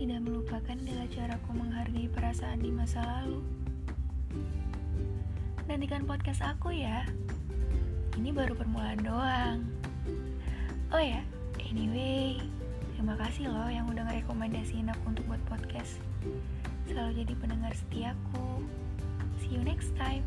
tidak melupakan adalah caraku menghargai perasaan di masa lalu. Nantikan podcast aku ya. Ini baru permulaan doang. Oh ya, anyway, terima kasih loh yang udah ngerekomendasiin aku untuk buat podcast. Selalu jadi pendengar setiaku. See you next time.